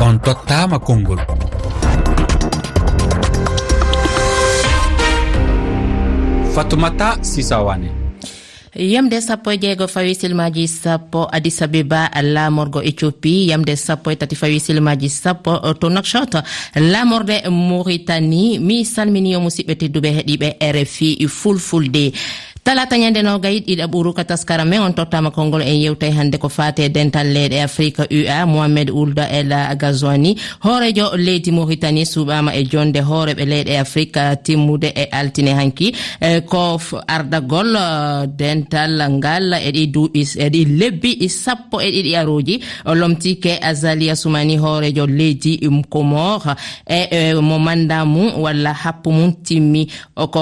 on tottama konngol. Fatoumata sisawane yamde sappo e jeego fawi silmaji sappo addis abeba laamorgo éthiopie yamde sappo e tati fawi silmaji sappo to nokshot lamorde mauritanie. Mi salmini yo musidɓe tedduɓe e heeɗiɓe e rfi fulfulde. talata ñande nogayi ɗiɗa ɓuru ka taskara men on tottama konngol en yewtay hannde ko fate e dental leyɗe afrique ua mohamed ulda el gazwani hoorejo leydi mauritanie suuɓama e jonde hooreɓe leyɗe afrique timmude e altine hanki. E ko ardagol e dental ngal eɗi duuɓi eɗi e lebbi sappo e ɗiɗi aruji lomtike azalia soumani hoorejo leydi comore e mo manda mum walla happu mum timmi. Ko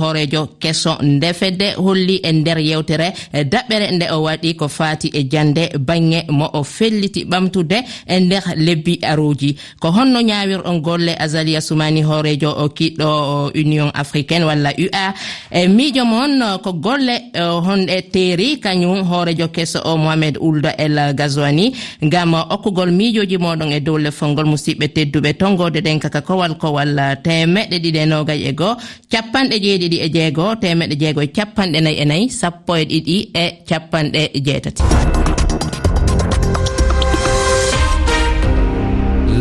hoorejo keso ndefede nde holli e nder yewtere. E daɓɓere nde o waɗi ko fati e jande bange mo o felliti ɓamtude e nder lebbi aruji ko honno ñawirɗon golle azalia sumani hoorejo o kiɗɗo union africaine walla ua e miijo moon ko golle e, honɗe teeri kañum hoorejo kesso o mohamed uldo el gazoani ngam okkugol miijoji moɗon e dow leffolngol musidɓe tedduɓe tongode ɗen kaka kowal kowal temeɗɗe ɗiɗi e nogay e goo. Capanɗe jeeɗiɗi e jeego temeɗɗe jeego e cap capanɗe nayi e nayi sappo e ɗiɗi e capanɗe jeetati.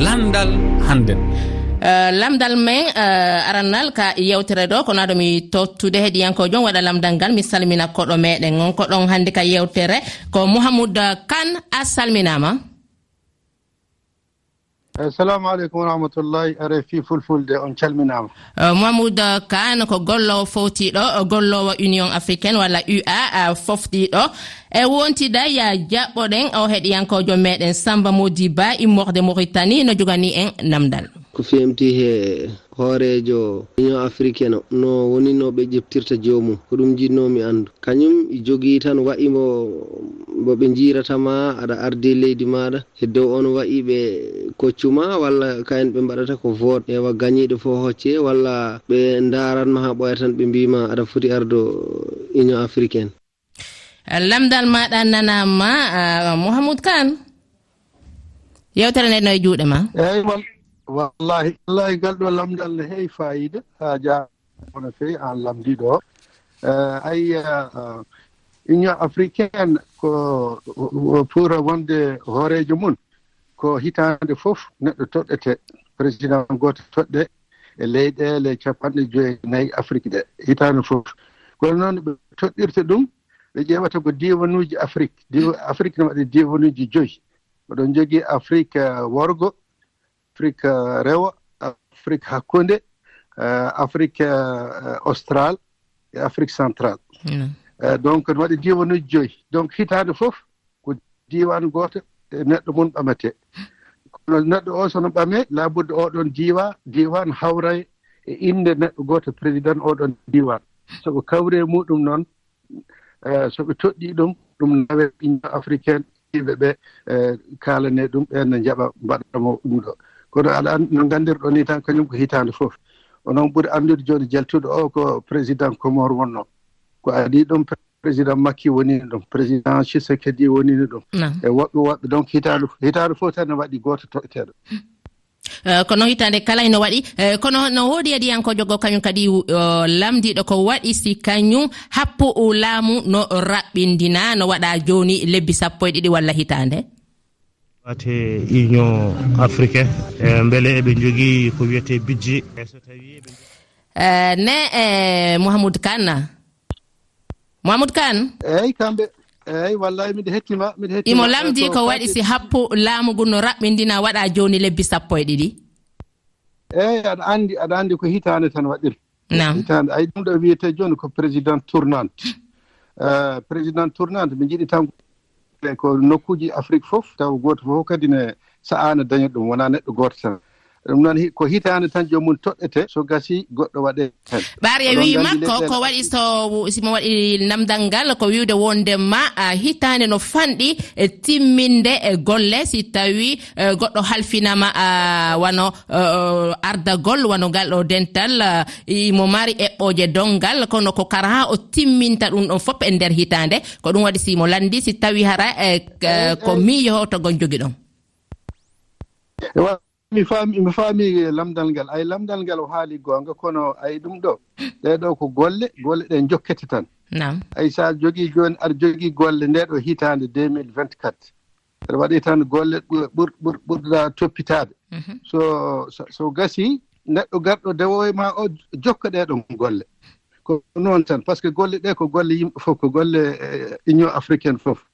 Landal hannden. Uh, lamdal men eh, uh, arannal ka yewtere ɗo kono aɗomi tottude tottude heeɗiyankojo waɗa lamdal ngal mi salmina koɗo meɗen. On koɗon hannde ka yewtere ko mouhamoud kane a salminama. assalamu aleykum warahmatullahi rfi fulfulde on calminama. Uh, Mamoudou kane ko gollowo fowtiɗo gollowo union africaine walla ua uh, foftiɗo. E wontida ya jaɓɓoɗen o heɗiyankojo meɗen samba modi ba immorde mauritanie no jogani en namdal. Ko femti he hoorejo union africaine no woni no ɓe ƴeftirta jomum ko ɗum jinnomi andu. Kañum jogui tan wayimo boɓe jiratama aɗa arde leydi maɗa e dow on wayi ɓe koccuma walla kayen ɓe mbaɗata ko vote. Ewa gañiɗo fo hocce walla ɓe daranma ha ɓoya tan ɓe mbima aɗa foti ardo union africaine. Lamdal maɗa nanama uh, mouhamadou kane. Yewtere nde no e juuɗe ma. Eyi wallahi wallahi ngal ɗo lamdal ne heewi fayida. Ha jaa no fewi an lamdiɗo. Eh, o ayi union africaine ko pour wonde hoorejo mum ko hitande fof neɗɗo toɗɗete président goto toɗɗe e leyɗele capanɗe joyi nayyi afrique ɗe hitande fof. Kono noon ɓe toɗɗirta ɗum ɓe ƴeewata ko diwanuji afrique. Afrique ne waɗi diwanuji joyi. Oɗon jogui afrique euh, worgo afrique euh, rewa afrique hakkunde euh, afrique austral e afrique central Eh, donc ne waɗi diwanuji joyi. Donc hitaande fof ko diwan gooto e neɗɗo mum ɓamete kono neɗɗo o sono ɓame laabudde oɗon diwa diwan hawray e inde neɗɗo gooto président oɗon diwan sabu kawre muɗum noon eh, so ɓe toɗɗi ɗum ɗum nawe union africaine yimɓe ɓe eh, kaalane ɗum ɓenne jaɓa mbaɗamo ɗum ɗo. Kono aɗa no nganndirɗo ni tan kañum ko hitaande fof. Onon ɓuri anndude jooni jaltuɗo o ko président comore wonno. ko adi ɗum président makki wonini ɗum président chisekedi wonini ɗum. E woɓɓe woɓɓe donc hitande hitande fof tan ne waɗi goto toɓeteɗo hmm. eh, kono hitande kala ene waɗi. Eh, kono no woodi e adiyanko jogo kañum kadi lamdiɗo ko waɗi si kañum happu laamu no raɓɓindina no waɗa joni lebbi sappo e ɗiɗi walla hitande? Wate union africain e beele eɓe jogii ko wiyete budget e eh, ne e mouhamadou kane mamadou kane eyyi kamɓe. Eyyi wallahi miɗa hettima miɗa hetti imo lamdi ko waɗi si happo laamugu no raɓɓindina waɗa joni lebbi sappo e ɗiɗi. Eyyi aɗa andi aɗa andi ko hitande tan waɗiri hitande ayi ɗum ɗo wiyete joni ko président tournante. Eh, président tournante mi jiɗi tan ko nokkuji afrique fof. Taw goto fof kadi ne sahaano daña ɗum wona neɗɗo goto tan. ɗum noon ko hitaande tan joomum toɗɗete so gasi goɗɗo waɗe hen. Ɓaari a wii makko ko waɗi so simo waɗi namdal ngal ko wiwde wondema hitaande no fanɗi e timminde e golle si tawi e goɗɗo halfinama wano e, ardagol wano ngal ɗo dental imo mari eɓɓoje dongal kono ko kara ha o timminta ɗum ɗon fof e nder hitaande ko ɗum waɗi simo landi si tawi hara e ko miiyo ho togon jogi ɗon mi faami mi faami lamdal ngal. Ay lamdal ngal o haali goonga kono ay ɗum ɗo. Ɗeɗo ko golle golle ɗe jokkete tan. Ay sa jogii jooni aɗa jogii golle nde ɗo hitaande 2024 aɗa waɗi tan golle ɓurɗa toppitaade. Mhm. So so gasii neɗɗo garɗo dewoye ma o jokka ɗeɗon golle. Ko noon tan par ce que golle ɗe ko golle yimɓe fof ko golle eh, union africaine fof.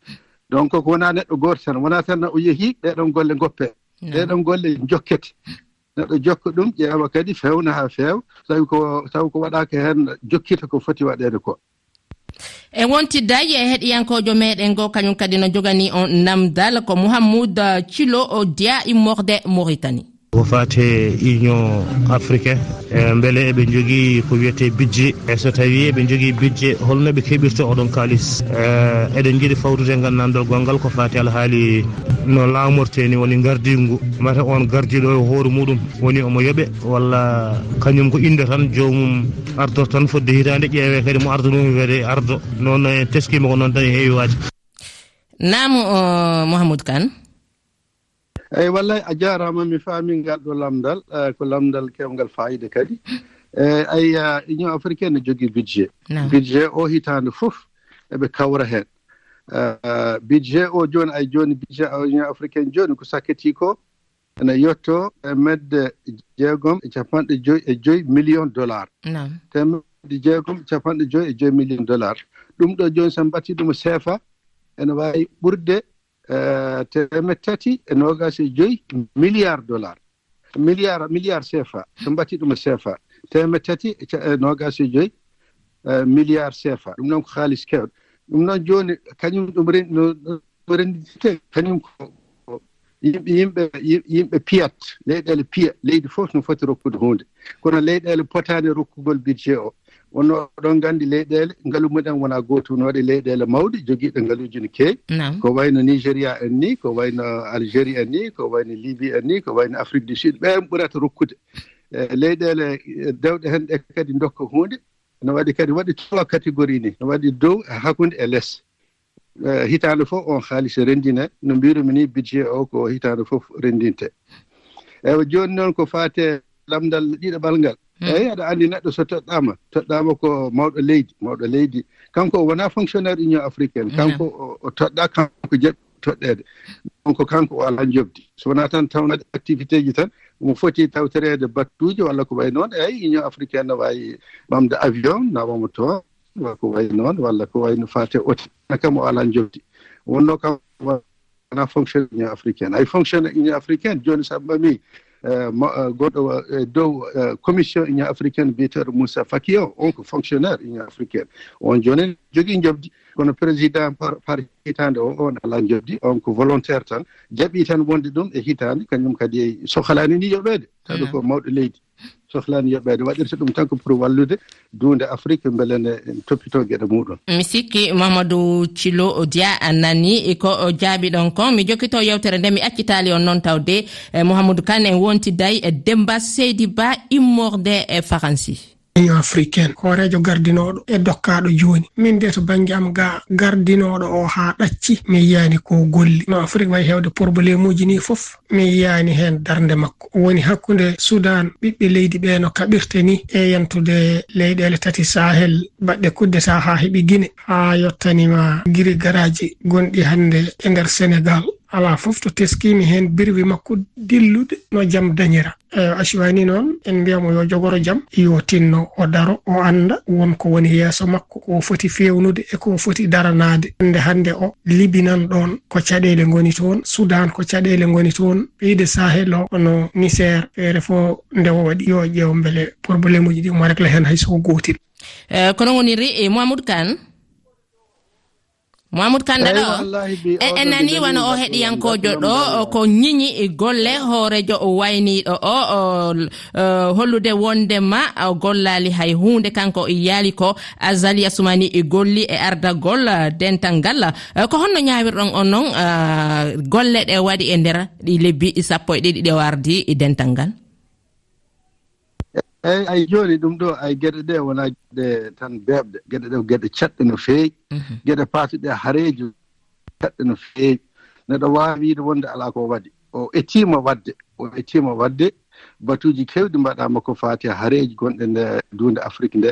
Donc ko wonaa neɗɗo gooto tan wonaa tan o yehii ɗeɗon golle goppee ɗeɗon golle jokkete. Neɗɗo jokka ɗum ƴeewa kadi fewna haa feewa tawi ko taw ko waɗaaka heen jokkita ko foti waɗeede ko. E wontiddaji e heɗiyankojo meɗen go kañum kadi no jogani on namdal ko mouhamoud thilo dia immorde mauritanie. E e ko fate union africain e beele eɓe jogui ko wiyete budget. E so tawi eɓe jogui budget holno ɓe keɓirta oɗon kalis e, eɗen jiiɗi fawtude gandnan gongal ko fate alhaali no laamorte ni woni gardigu mata on gardiɗo e hoore muɗum woni omo yooɓe walla kañum ko inde tan jomum ardo tan fodde hitande ƴeewe kadi mo ardo ɗum wede ardo. Noon en teskima ko noon tan e heewi waaji. Namu mouhamadou kane. eyi wallay a jarama mi faami ngal ɗo lamdal e, ko lamdal kewgal fayida kadi. Eyi ay e, union africaine ne jogii budget. Budget o hitaande fof eɓe kawra heen. E, budget o jooni ay jooni budget union africaine jooni ko sakketi ko ene yetto e medde jeegom e capanɗe joyi e joyi million dollar. Temedde jeegom e capanɗe joyi e joyi million dollar. Ɗum ɗo jooni so en ɗum seefa ene waawi ɓurde Eh, temed tati e nogas e joyi milliard dollar. Milliard milliard cfa so mbatti ɗum e cfa temed tati e, e nogas e joyi eh, milliard cfa ɗum noon ko haalis kewɗo ɗum noon jooni kañum ɗum no renndite kañum ko yimɓe yimɓe yimɓe piyat leyɗele piya leydi fof no foti rokkude hunde kono leyɗele potani rokkugol budget o wonno oɗon gandi leyɗele ngalu mumen no waɗi leyɗele mawɗi jogiiɗo ngaluji no keewi. Ko wayno nigéria en ni ko wayno algérie en ni ko wayno libye en ni ko wayno afrique du sud ɓen ɓurata rokkude. E, leyɗele e, dewɗe hen ɗe kadi dokka hunde no waɗi kadi waɗi trois catégorie ni no waɗi dow e hakkude e less. Eh, hitaande fof on haalis renndine no mbirumi ni budget o ko hitaande fof renndinte eyi jooni noon ko faate lamdal ɗiɗaɓal ngal hmm. eyi aɗa anndi neɗɗo so toɗɗaama. Toɗɗaama ko mawɗo leydi mawɗo leydi. Kanko o wonaa fonctionnaire union africaine. Hmm. Kanko o toɗɗa kanko jaɓi toɗɗeede. Donc kanko o alaa jobdi so wonaa tan tawnaade activité ji tan omo foti tawtoreede battuuji walla ko wayi noon. Eyi union africaine no waawi ɓamde avion nawamo toon. ko wayi noon walla ko wayno fate otina kam o ala jobdi wonno kam wona fonction union africaine. Ay fonction union africaine joni so ɓami e, e, goɗɗo e dow e, commission union africaine biyeteɗo moussa faki o on ko fonctionnaire union africaine. On joni jogui jobdi kono président par hitande o on alaa jobdi on ko volontaire tan. Jaɓi tan wonde ɗum e hitande. Kañum kadi sohalani ni yoɓede. Taɗo ko mawɗo leydi. sohlaani yoɓeede waɗirta ɗum tan ko pour wallude duunde afrique mbele ne toppitoo geɗe gueɗe muɗum. Mi sikki mamadou thilo dia nani ko jaabiɗon kon mi jokkitoo yewtere nde mi accitaali on noon tawde eh, mouhamadou kane en wontiday e eh, demba seydi ba immorde e faransi. union africaine. Hoorejo gardinoɗo e dokkaɗo joni min de to banggue am ga gardinoɗo o ha ɗacci. Mi yiyani ko golli. No afrique wawi hewde probléme uji ni foof mi yiyani hen darde makko. Woni hakkude soudan ɓiɓɓe leydi ɓe no kaɓirte ni e yantude leyɗele tati sahel baɗɗe kuddeta ha heeɓi guine ha yottanima guiri garaji gonɗi hande e nder sénégal. ala fof to teskimi hen birwi makko dillude no jaam dañira. E, Asiwani noon en mbiyamo yo jogoro jaam yo tinno o daro o anda wonko woni yeeso makko ko foti fewnude e ko foti daranade hande hande o libinan ɗon ko caɗele goni toon sudan ko caɗele goni toon ɓeyde sahel o kono misére feere fo nde o waɗi yo ƴeew beele probléme uji ɗi mo rekla hen hay soko gotil e, kono woniri e mamadou kane mamadou kanda ɗo? Eh, en nani wona o heɗiyankojo ɗo ko ñiñi golle hoorejo wayniɗo o hollude wondema gollali hay hunde kanko e yaali ko azali asumani e golli e ardagol e dental ngal. Ko honno ñawirɗon on noon golle ɗe waɗi e nder ɗi lebbi sappo e ɗiɗi ɗe wardi dental ngal. eeyi ay jooni ɗum ɗo ay geɗe ɗe wona geɗe tan beeɓɗe geɗe ɗe geɗe catɗe no feewi. Mhm. Geɗe paatuɗe e hareeji catɗe no feewi. Neɗo waawi wiide wonde alaa ko waɗi. O ettiima waɗde o ettiima waɗde. Batuuji keewɗi mbaɗaama ko faati e hareeji gonɗe nde duunde afrique nde.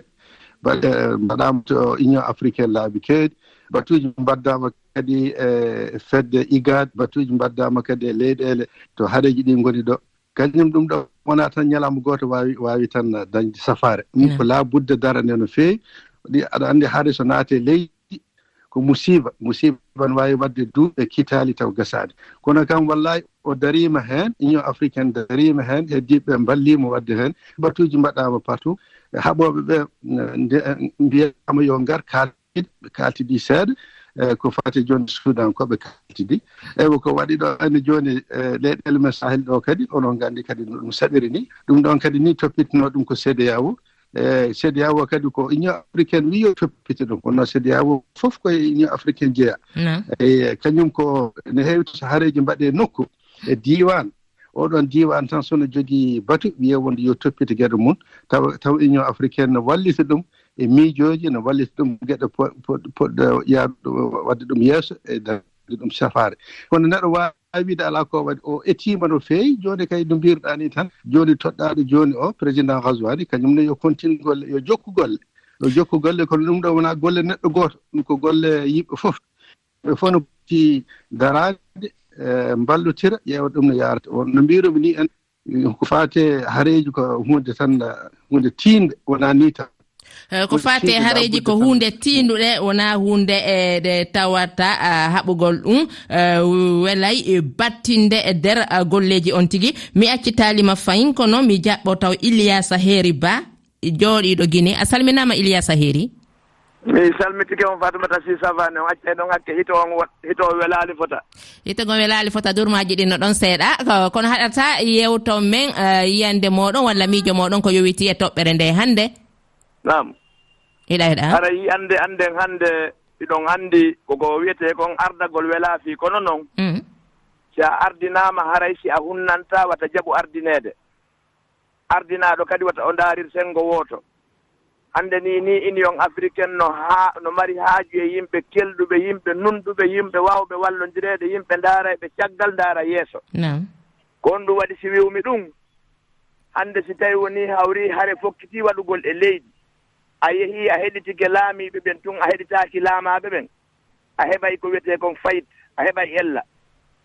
Baɗe mm. eh, mbaɗaama to union africaine laabi keewɗi. Batuuji mbaddaama kadi e fedde igad. Batuuji mbaddaama kadi e leyɗeele. To hareeji ɗi ngoni ɗo kañum ɗum ɗo wona tan ñalama gooto wawi wawi tan dañde safare. Ɗum ko labudde darande no feewi. Ɗi aɗa anndi haade so naate leydi ko musiba musiba ne wawi wadde duuɓe kitali taw gasade kono kam wallahi o darima heen union africaine darima heen heddiɓe ballimo wadde heen. Batuji mbaɗama partout haɓoɓe ɓe mbiyama yo ngar kaltiɗe ɓe ɗi seeɗa. e ko fati joni sudan koɓe kaltidi eyi ko waɗi ɗo anni joni e, leyɗele men sahel ɗo kadi onon gandi kadi no ɗum saɗiri ni. Ɗum ɗon kadi ni toppitino ɗum ko cdao e cdao kadi ko union africaine wi yo toppite ɗum. Kono cdao fof koye union africaine jeeya. E kañum ko ne heewi to sahareji mbaɗe nokku e diwan oɗon diwan tan sono jogii batu wiye wonde yo toppite geɗe mum taw taw union africaine wallita ɗum. e miijooji no wallita ɗum geɗe poɗɗo yaaɗo wadde ɗum yeeso e darde ɗum safaare. Kono neɗɗo waawi wiide alaa ko waɗi o etiima no feewi jooni kay no mbiruɗaa ni tan jooni toɗɗaaɗo jooni o président haswani kañum ne yo continue golle yo jokku golle. Yo jokku golle kono ɗum ɗo wonaa golle neɗɗo gooto ɗum ko golle yimɓe fof. Ɓe fof no poti daraade e mballotira ƴeewa ɗum no yaarata. On no mbirumi ni en ko faate hareeji ko hunde tan hunde tiinde wonaa ni tan. Eh, ko fate hareji ko hunde tinduɗe wona hunde e ɗe tawata eh, haɓugol ɗum. Eh, welay battinde e nder golleji on tigui mi accitalima fayin kono mi jaɓɓo taw iliasa heeri ba e jooɗiɗo guine a salminama iliasa heeri mi salmitike on fatumata si savane on acca ɗon hakke hito on hito welali fota. Hitogon welali fota durmaji ɗin no ɗon seeɗa. Kono haɗata yewto men yiyande moɗon walla miijo moɗon ko yowiti e toɓɓere nde hannde nam hiɗa hiɗa ara yi ande anden hande iɗon andi koko wiyete kon ardagol welaafi kono noon mm. si a ardinama haray si a hunnanta wata jaɓu ardinede ardinaɗo kadi wata o ndaarir sengo wooto. Hande ni ni union africaine no ha no mari haaju e yimɓe kelɗuɓe yimɓe nunɗuɓe yimɓe wawɓe wallodirede yimɓe ndaara eɓe caggal ndaara yeeso. Ko on ɗum waɗi si wiwmi ɗum. Hande si tawi woni hawri hare fokkiti waɗugol e leydi. a yehii a heɗitike laamiɓe ɓen tun a heɗitaki laamaɓe ɓen a heɓay ko wiyete kon fayit a heɓay ella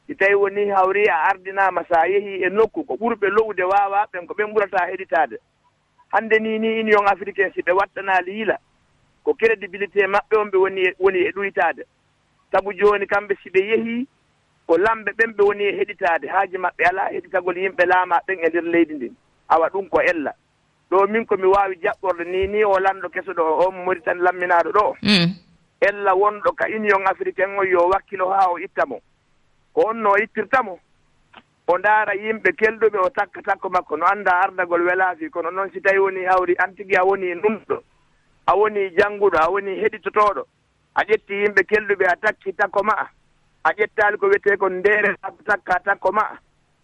si tawi woni hawri a ardinama sa a e nokku ko ɓurɓe lowde wawa ɓen ko ɓen ɓurata heɗitade hande ni ni union africain si ɓe waɗtanaali yila ko crédibilité maɓɓe on ɓe woni e, woni e ɗoytaade saabu joni kamɓe si ɓe yehii ko lamɓe ɓen ɓe woni e heɗitade haaji maɓɓe ala heɗitagol yimɓe laama ɓen e nder leydi ndin. Awa ɗum ko ella. ɗo min komi wawi jaɓɓorde ni ni o lanɗo kesuɗo o on moritan lamminaɗo ɗo mm. ella wonɗo ka union africain o yo wakkilo ha o ittamo ko on no o ittirta o ndaara yimɓe kelɗuɓe o takka takko makko. No annda ardagol welaafi kono noon si tawi woni hawri an tigi a woni ɗumɗo. A woni jannguɗo a woni heɗitotoɗo a ƴetti yimɓe kelɗuɓe a takki takko ma a ƴettaali ko wiyetee ko ndeere takka takko ma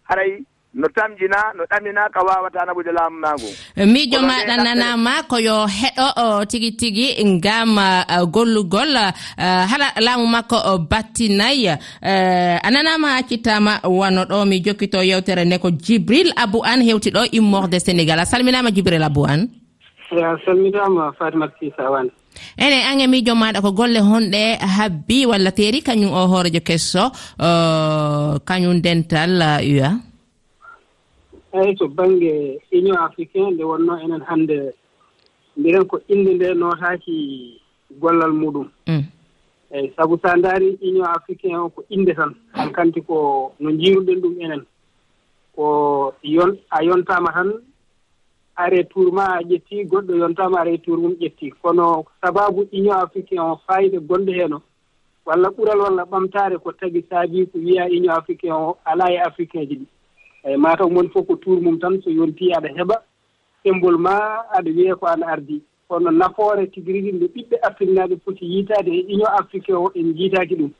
haray no tamjina no ɗamina ka wawata naɓude laamu eh, ma ngu miijo maɗa nanama ko yo heɗo tigi tigi ngam eh, gollugol eh, hala laamu makko battinayi a nanama accittama wano ɗo mi jokkito yewtere nde ko djibril abou an hewtiɗo immorde sénégal. A salminama djibril abou an a salminama fatimat sisawane enen an e miijo maɗa ko golle honɗe habbi walla teeri kañum o hoorejo kesso kañum dental uya. eyyi to baŋnge union africain nde wonno enen hannde mbiɗen ko innde nde notaki gollal muɗum. Mm. Eeyi sabu so a ndaari union africain o ko innde tan han kanti ko no njiiruɗen ɗum enen ko yon a yontaama tan are tour ma a ƴettii goɗɗo yontaama are tour mum ƴettii kono sababu union africain o fayide gonɗo heen o walla ɓural walla ɓamtaare ko tagi saabi ko wiya union africain o alaa e africain ji ɗi. eyi mataw moni fof ko tour mum tan so yonti aɗa heɓa embol ma aɗa wiye ko an ardi. Kono nafoore tigi rigi nde ɓiɓɓe afrique naaɓe poti yiitaade e union africain o en jiitaki ɗum.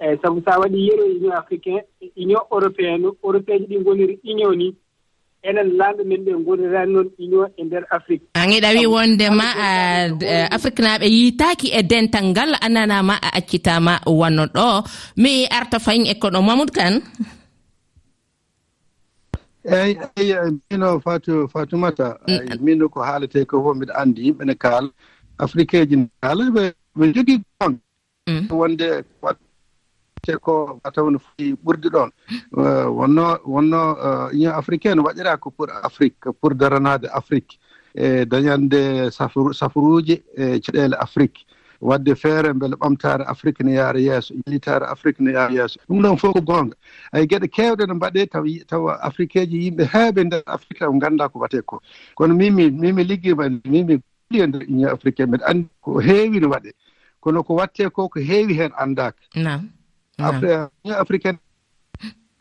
Eeyi saabu sa waɗi yero e union africain e union européenne européen ji ɗi goniri union ni enen lamɓe men ɓe gonirani noon union e nder afrique. Hangi ɗawi wondema afrique naaɓe yiitaki e dental ngal a a accitama wonno ɗo. Mi arta fayin e koɗo mamoudou kane. eyi eyi mino fatu fatoumata mino mm. ko haalete ko fof mbiɗa anndi yimɓe ne kaala. Afrique ji ne kaala ɓe jogii gonga. Mm. Wonde watte ko mataw no foti ɓurdi ɗon. Mm. Wonno wonno eh, union africaine waɗira ko pour afrique pour daranade afrique. E dañande safruuji e caɗeele afrique. wadde feere mbele ɓamtare afrique ne yaara yeeso yilitare afrique ne yaara yeeso. Ɗum ɗon fof ko goonga. Ay geɗe kewɗe no mbaɗe taw taw afrique eji yimɓe heeɓe nder afrique taw ganda ko waɗete ko. Kono mimi mimi ligguima mimi ɗi e nder union africaine mbiɗa anndi ko heewi no waɗe. Kono ko watte ko ko heewi heen anndaaka. Union africaine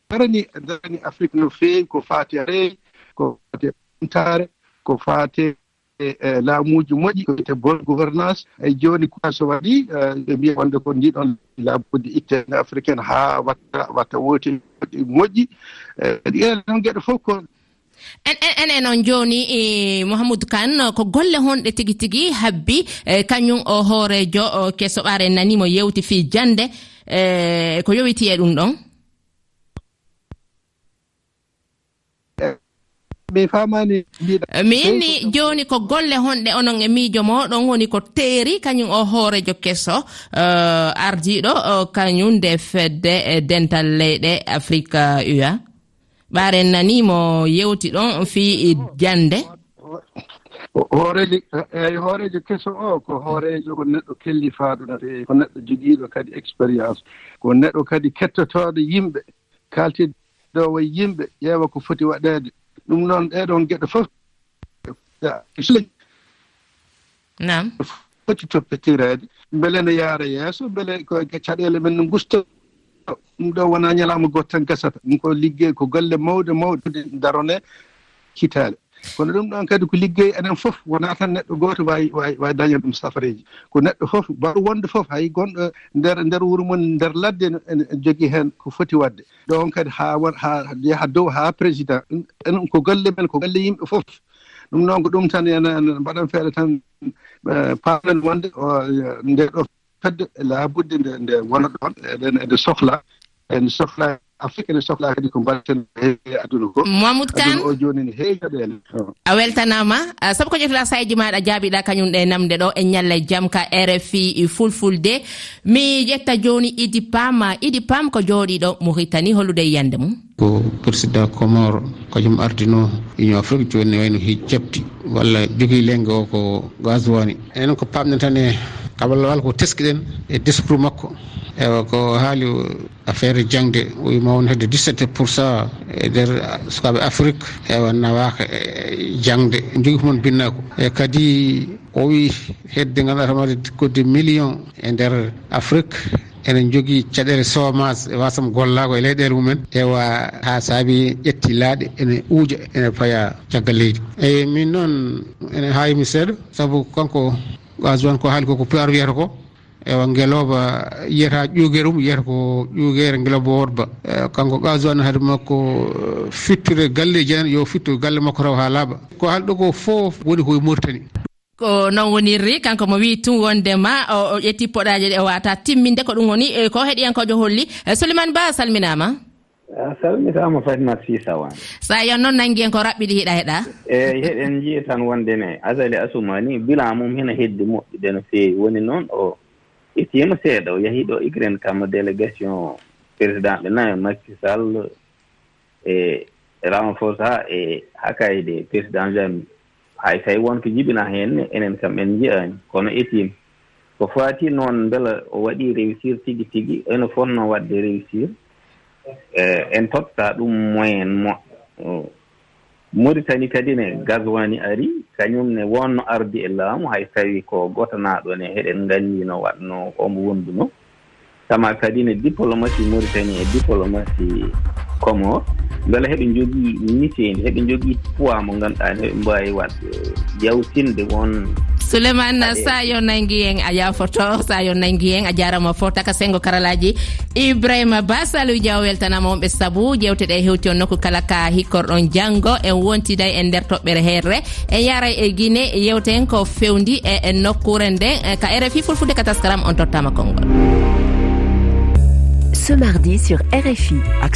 darani darani afrique no feewi ko faate reewi ko faate ɓamtare ko faate e, e laamuji moƴi wiyete bon gouvernance e joni ko so waɗi ɓe mbiya wonde ko ndiɗon laamuji ittene africaine haa watta watta wooti moƴƴi ɗiɗen e, noon geɗe fof ko en en e noon on jooni mouhamadou kane ko golle honɗe tigi tigi habbi kañum o hoorejo keso ɓaare nanimo yewti fii jannde ko yowiti e ɗum ɗon? ɓe famani eh, mi inni joni ko golle honɗe onon e miijo moɗon woni ko teeri kañum o hoorejo kesso uh, eh, ardiɗo uh, eh, kañum nde fedde e dental leyɗe afrique ua ɓaren nanimo yewti ɗon fi jande hoorejo eyi hoorejo keso o ko hoorejo ko neɗɗo kellifaaɗoɗate ko neɗɗo jogiiɗo kadi expérience. Ko neɗɗo kadi kettotooɗo yimɓe kaaltidowo yimɓe ƴeewa ko foti waɗeede. ɗum noon ɗeɗon geɗe fof. Nam foti toppitireede mbele ne yaara yeeso mbele ko caɗeele men no gusto ɗum ɗo wonaa ñalaama goto tan gasata. Ɗum ko liggey ko golle mawɗe mawɗe darone hitaale. kono ɗum ɗon kadi ko liggey enen fof wona tan neɗɗo goto wawi wawi wawi daña ɗum safareji ko neɗɗo fof mbaɗo wonde fof hay gonɗo nder nder wuuro mum nder ladde ene jogui hen ko foti wadde. Ɗon kadi ha won ha yaha dow ha président enen ko golle men ko golle yimɓe fof. Ɗum noon ko ɗum tan en mbaɗan feere tan paalen wonde nde ɗo fedde e laabudde nde nde wona ɗon eɗen ede sohla en sohla afrique ene sohla kadi ko mbaɗeten heewi aduna ko. Mamoudou kane? O joni ne heewi joɗele a weltanama saabu ko ƴettoɗa sayji maɗa jaabiɗa kañum ɗe namde ɗo e ñalla jaam ka rfi fulfulde. Mi ƴetta joni idi pam idi pam ko jooɗiɗo mauritani hollude yiyande mum. Ko président comore kañum ardino union afrique joni ne wayno hi jabti walla jogui lengge o ko gaswani enen ko pamɗe tan e aballa ko teskiɗen e discours makko. Ewa ko haali affaire jangde o wima won hedde 17 pour cent e nder sukaɓe afrique ewa nawaka e jangde. Jogui ko moon binnako e kadi o wi hedde ganduɗa tamade kodde million e nder afrique enen jogui caɗele chomage e wasam gollago e leyɗele mumen. Ewa ha saabi ƴetti laaɗe ene uuja ene paya caggal leydi. Eyyi min noon ene hawimi seeɗa. Saabu kanko wasoan ko haali koko puar wiyata ko ewa ngeloba yiyata ƴuugere mum yiyata ko ƴuugere ngeloba wodba e, kanko ɓaasuwan hade makko e, fittude galleji en yo fittu galle makko taw ha laaɓa. Ko haali ɗo ko fof woni koye murtani ko noon wonirri kanko mo wi tun wondema o ƴetti poɗaji ɗe o wata timminde ko ɗum woni e, ko heeɗiyankojo holli. Souleymane ba salminama a salmitama fatima sisawan sa yon noon nangi en ko raɓɓiɗi hiɗa heɗa? Eyi heɗen jii tan wondene asali asuma ni bilan mum hena heddi moƴƴude no feewi. Woni noon o ittima seeɗa o yeehi ɗo ugraine kam délégation président ɓe nayo makky sall e renforce ha e hakayde président jami hay tawi wonko jibina henne enen kam en jiyani. Kono itima ko fati noon beela o waɗi réussir tigi tigi ene fonno wadde réussir. Eh, en totta ɗum moyen mo. Maritani kadi ne gaswani ari kañum ne wonno ardi e laamu hay tawi ko gotanaɗo ne heɗen gandi no watno omo wonduno. Sama kadi ne diplomatie maritani e diplomatie comore beele heɓe jogii nitendi heɓe jogii poids mo ngannduɗaa ne heɓe mbaawi wat yawtinde won souleymane sa yo nangi hen a yafoto sa yo nangi hen a jarama fo taka sengo karalaji. Ibrahima ba salou diaw weltanama wonɓe saabu jewteɗe e hewti on nokku kala ka hikkorɗon janggo en wontida e nder toɓɓere herre. E e en yara e guine yewten ko fewdi e nokkure nden ka rfi fulfude ka taskaram on tottama konngol. Ce mardi sur rfi